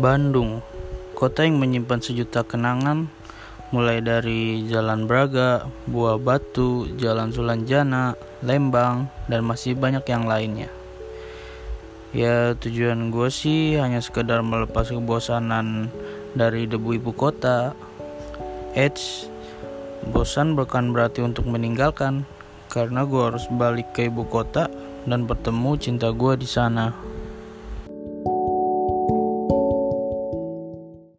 Bandung, kota yang menyimpan sejuta kenangan, mulai dari Jalan Braga, Buah Batu, Jalan Sulanjana, Lembang, dan masih banyak yang lainnya. Ya tujuan gue sih hanya sekedar melepas kebosanan dari debu ibu kota. Eits, bosan bukan berarti untuk meninggalkan, karena gue harus balik ke ibu kota dan bertemu cinta gue di sana.